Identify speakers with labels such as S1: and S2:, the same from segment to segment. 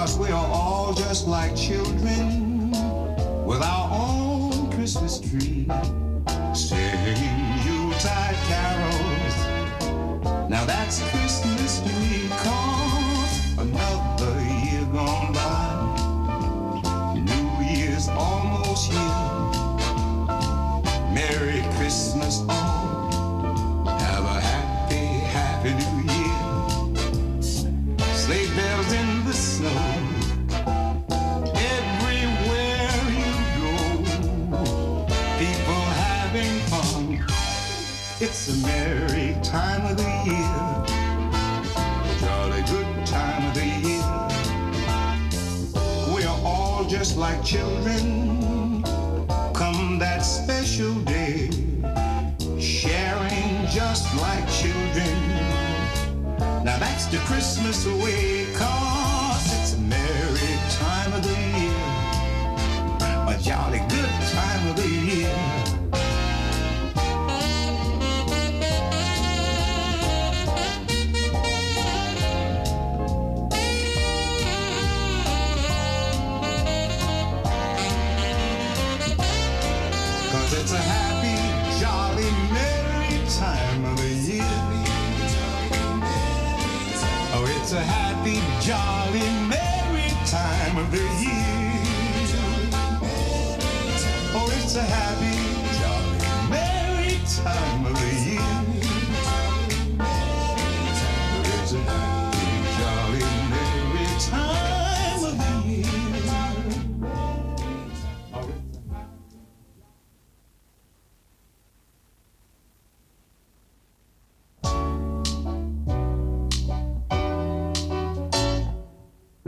S1: Cause we are all just like children with our own Christmas tree. Singing Yuletide carols. Now that's Christmas It's a merry time of the year. Jolly good time of the year. We are all just like children. Come that special day, sharing just like children. Now that's the Christmas way, cause it's a merry time of the year. A jolly good time of the year.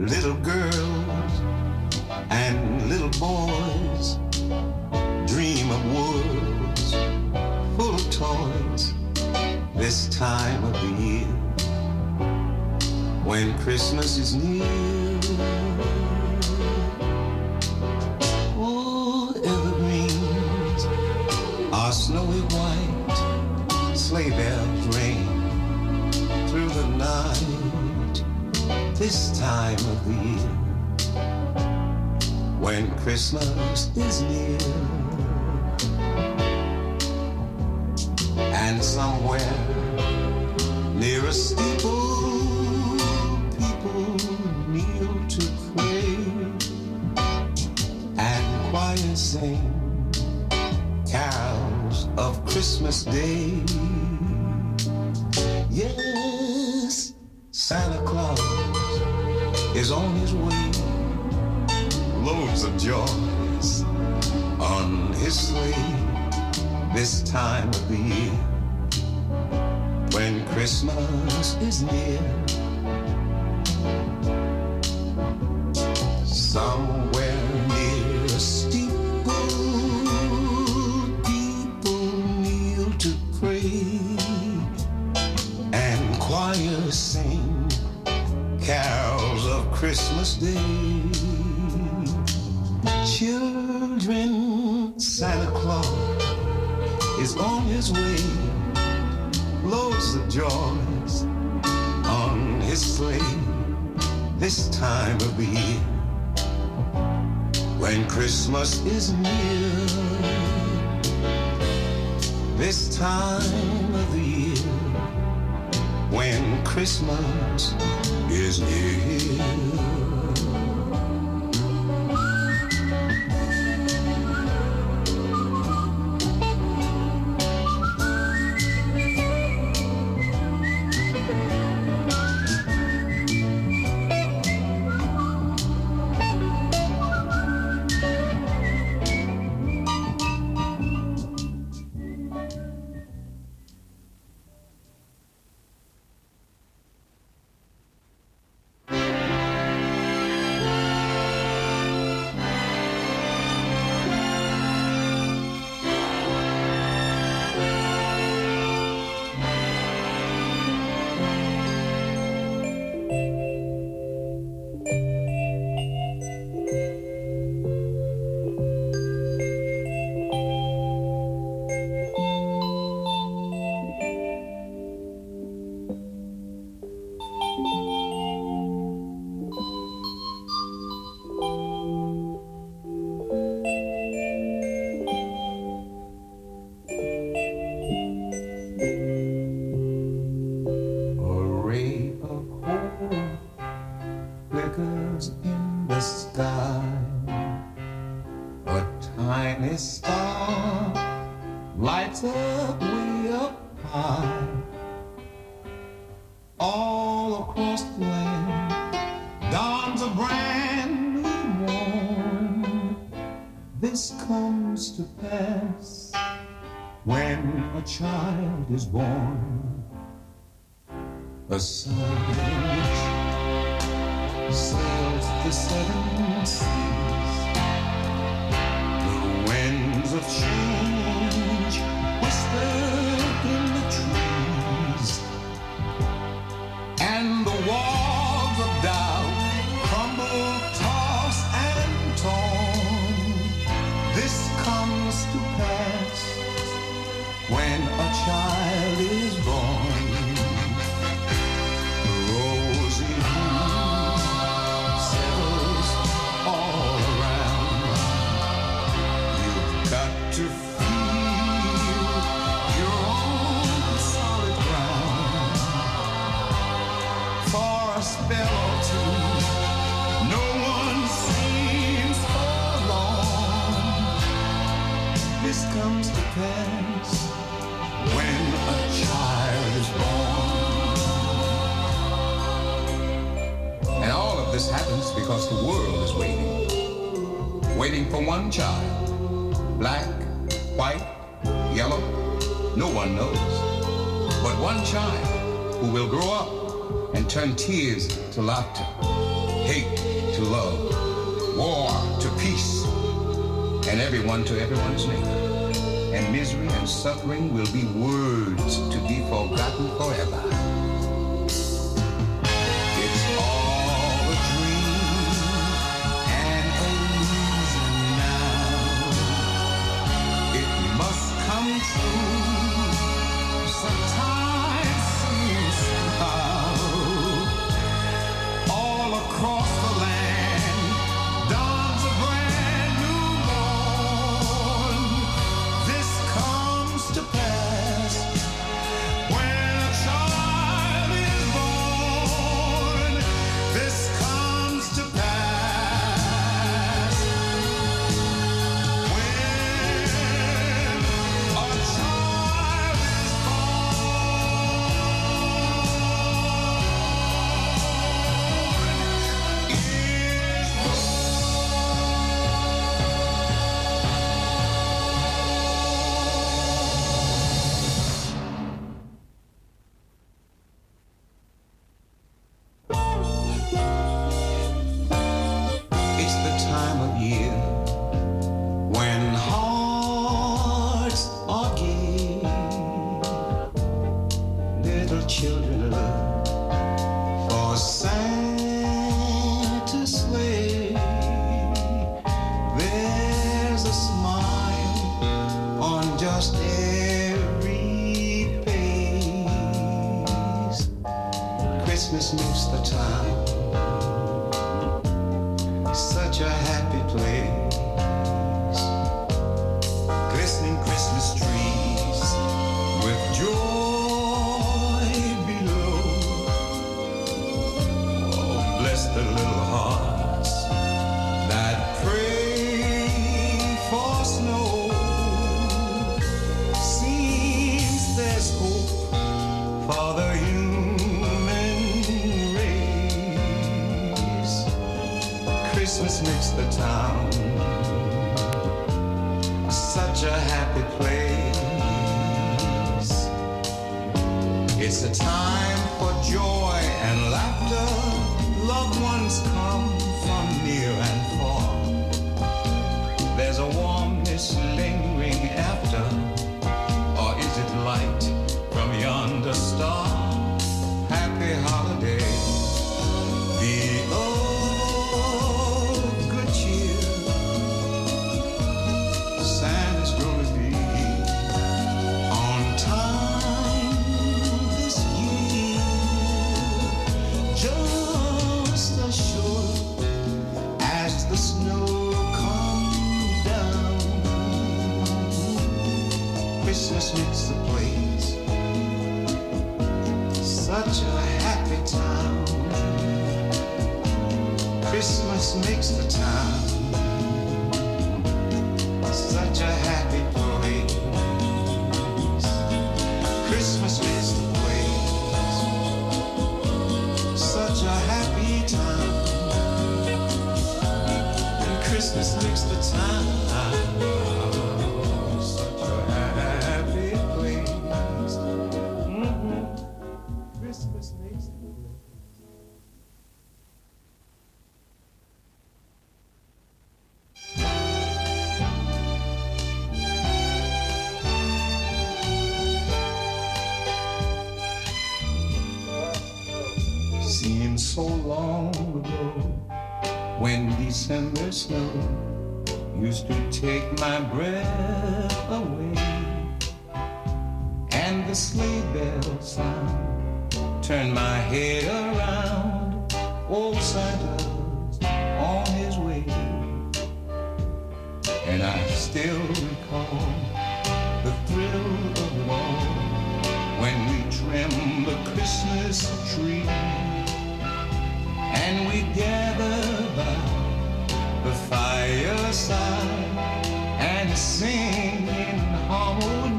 S1: Little girls and little boys dream of woods full of toys this time of the year when Christmas is near. Oh, evergreens are snowy white, sleigh bells this time of the year when Christmas is near. And somewhere near a steeple, people kneel to pray and choirs sing carols of Christmas Day. Yes, Loads of joys on his sleigh this time of the year when Christmas is near. Santa Claus is on his way. Loads of joys on his sleigh this time of the year when Christmas is near. This time of the year when Christmas is near. when a child is born. A sign which sails the seven seas. happy place. It's a time for joy and laughter. Loved ones come from near and far. December snow used to take my breath away, and the sleigh bell sound turned my head around. Old Santa's on his way, and I still recall the thrill of all when we trimmed the Christmas tree and we gathered by the fireside and sing in harmony.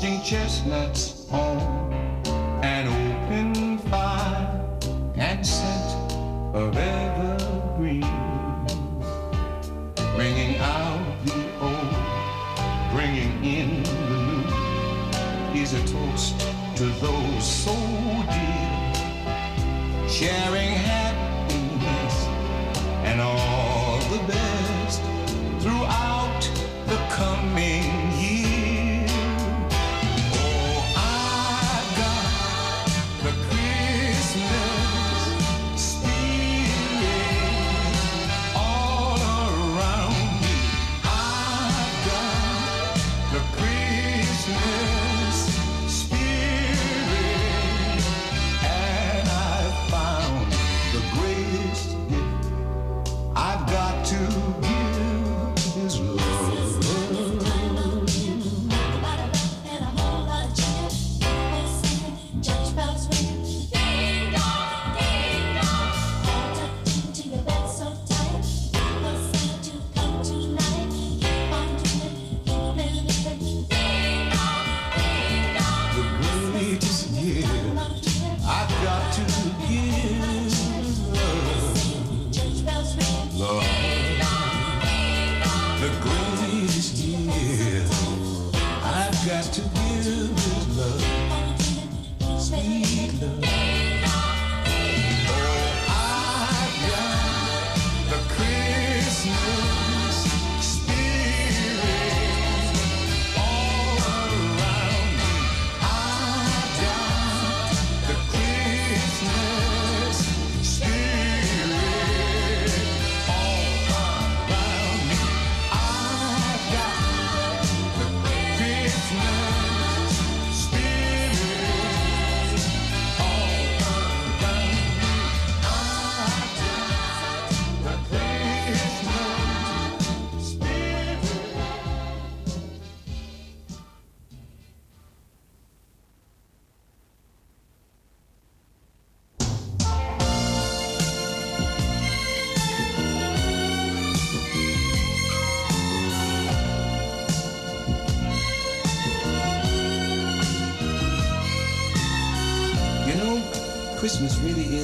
S1: Chestnuts on an open fire and scent of evergreen, bringing out the old, bringing in the new, is a toast to those so dear, sharing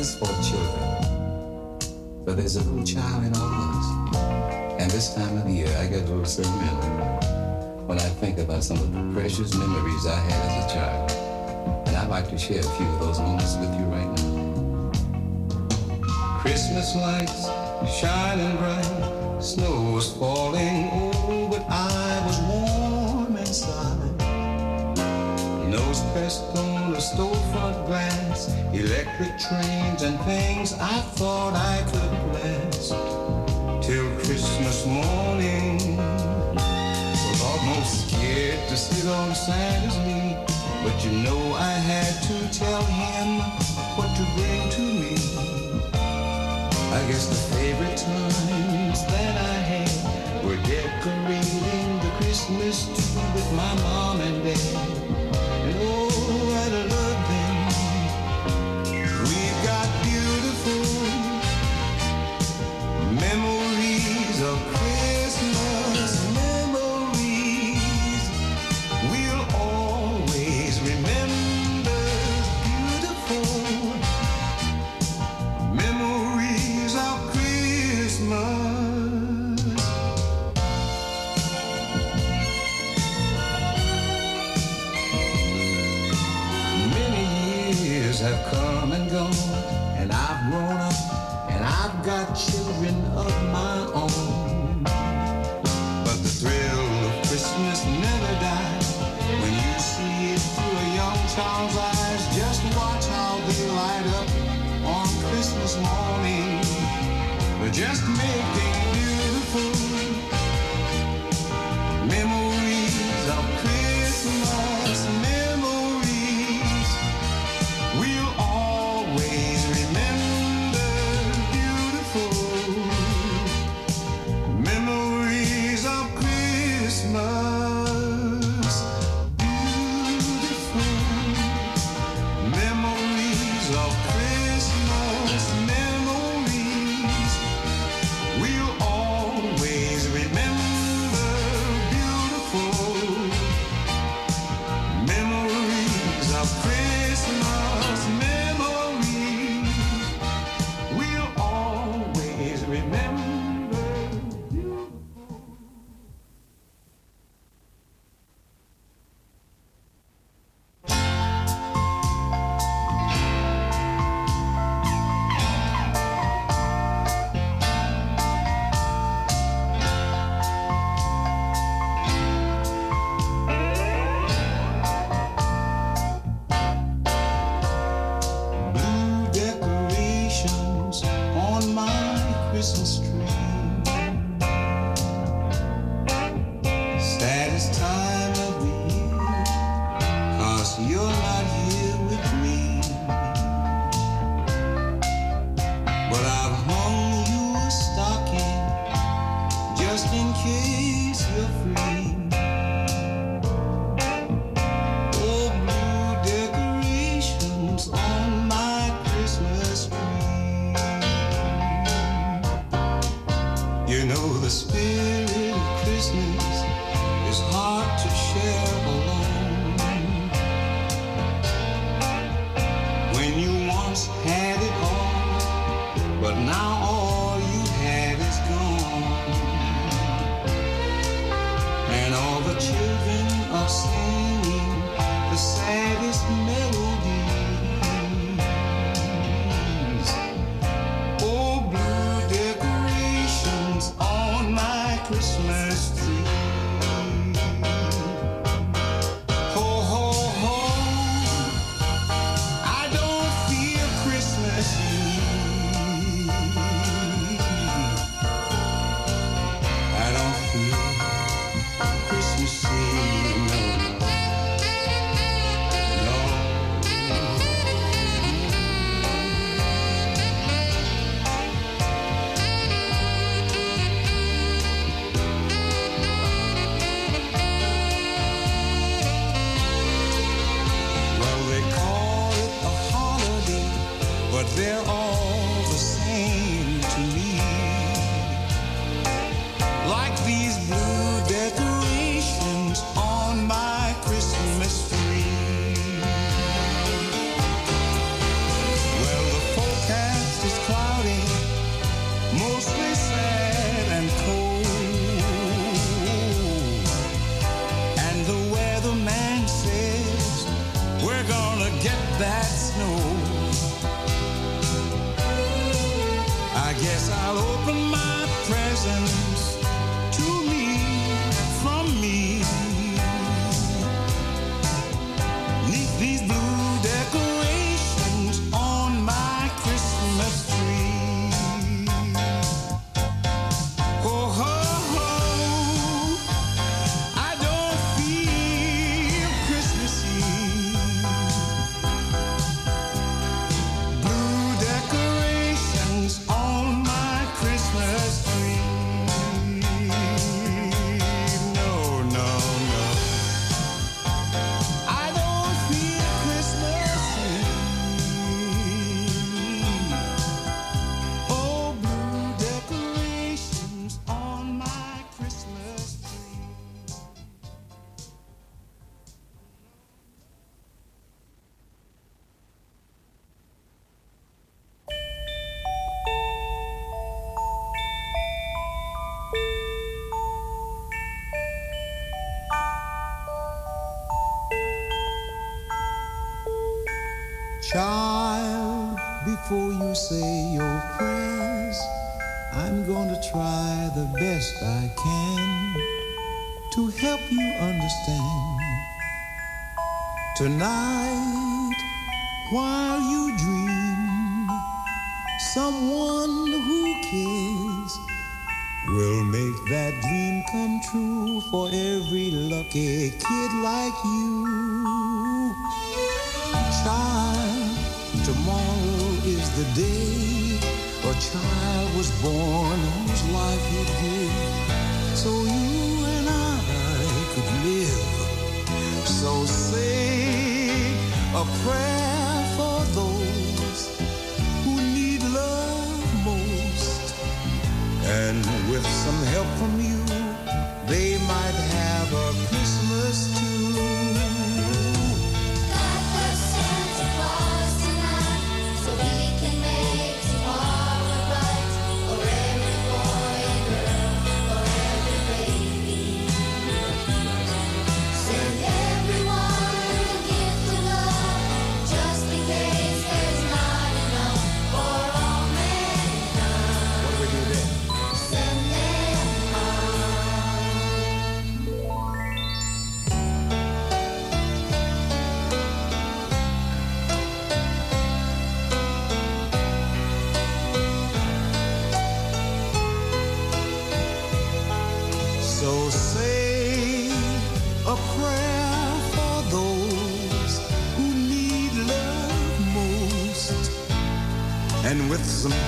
S1: is for children. but there's a little child in all of us. And this time of year, I get a little sentimental when I think about some of the precious memories I had as a child. And I'd like to share a few of those moments with you right now. Christmas lights shining bright, snow was falling, oh, but I was warm inside. Nose pressed on the storefront glass Electric trains and things I thought I could bless till Christmas morning. Was almost scared to sit on Santa's knee, but you know I had to tell him what to bring to me. I guess the favorite times that I had were decorating the Christmas tree with my mom and dad. And oh, someone who cares will make that dream come true for every lucky kid like you. Child, tomorrow is the day a child was born whose life you give. So you and I could live. So say a prayer And with some help from you, they might have a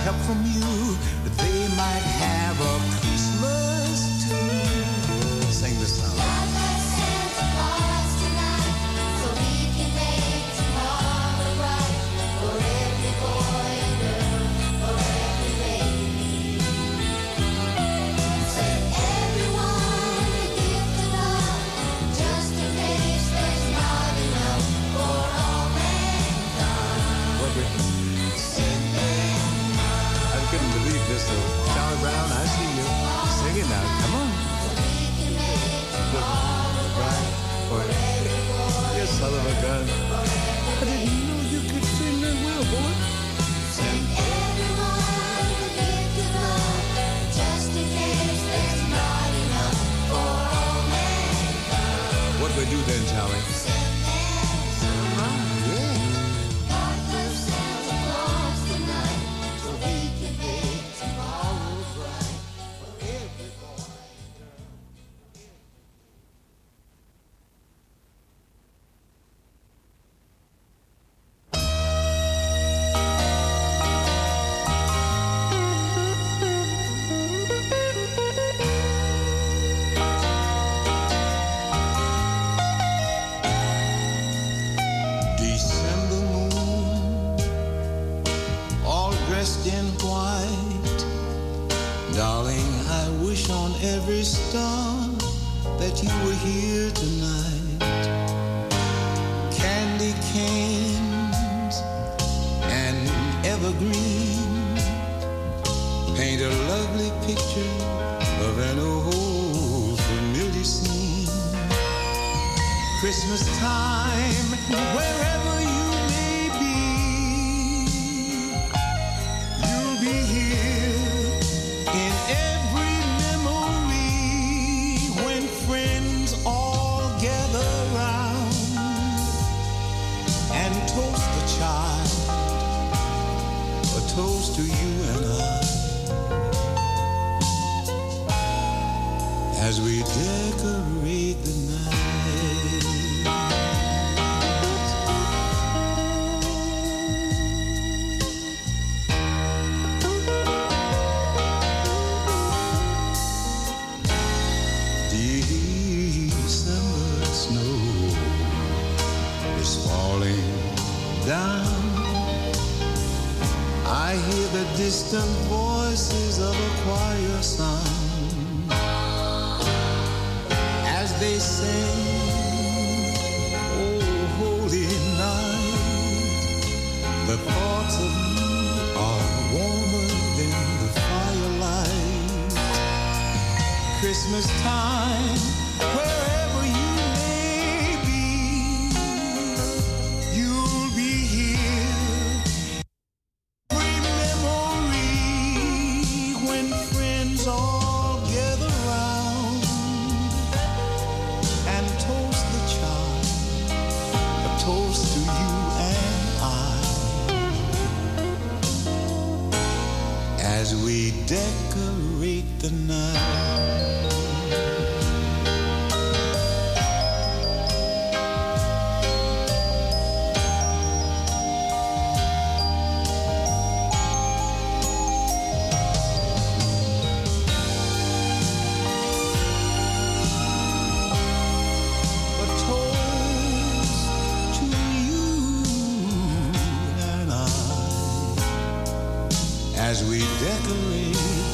S1: help from you. as we take as we decorate.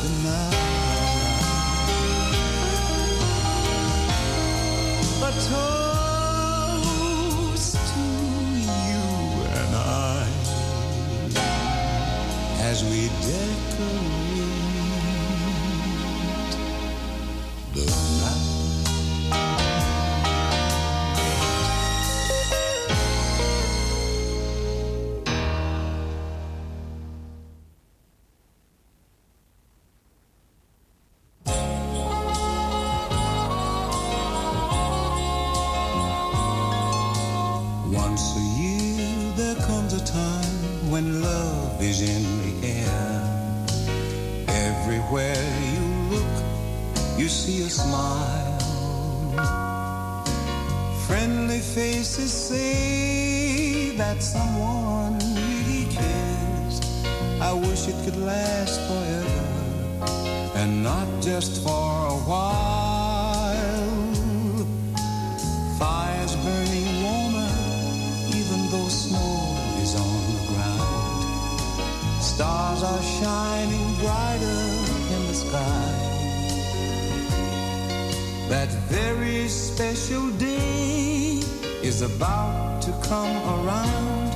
S1: about to come around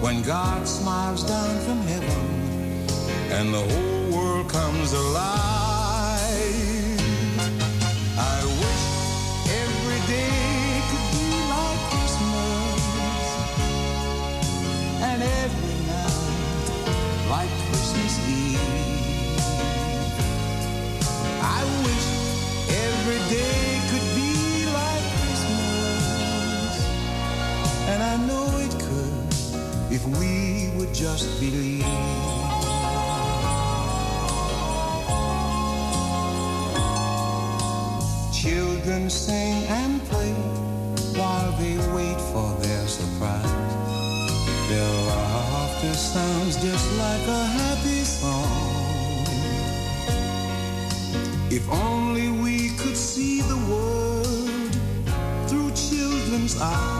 S1: when God smiles down from heaven and the whole world comes alive. I wish every day could be like Christmas and every night like Christmas Eve. we would just believe. Children sing and play while they wait for their surprise. Their laughter sounds just like a happy song. If only we could see the world through children's eyes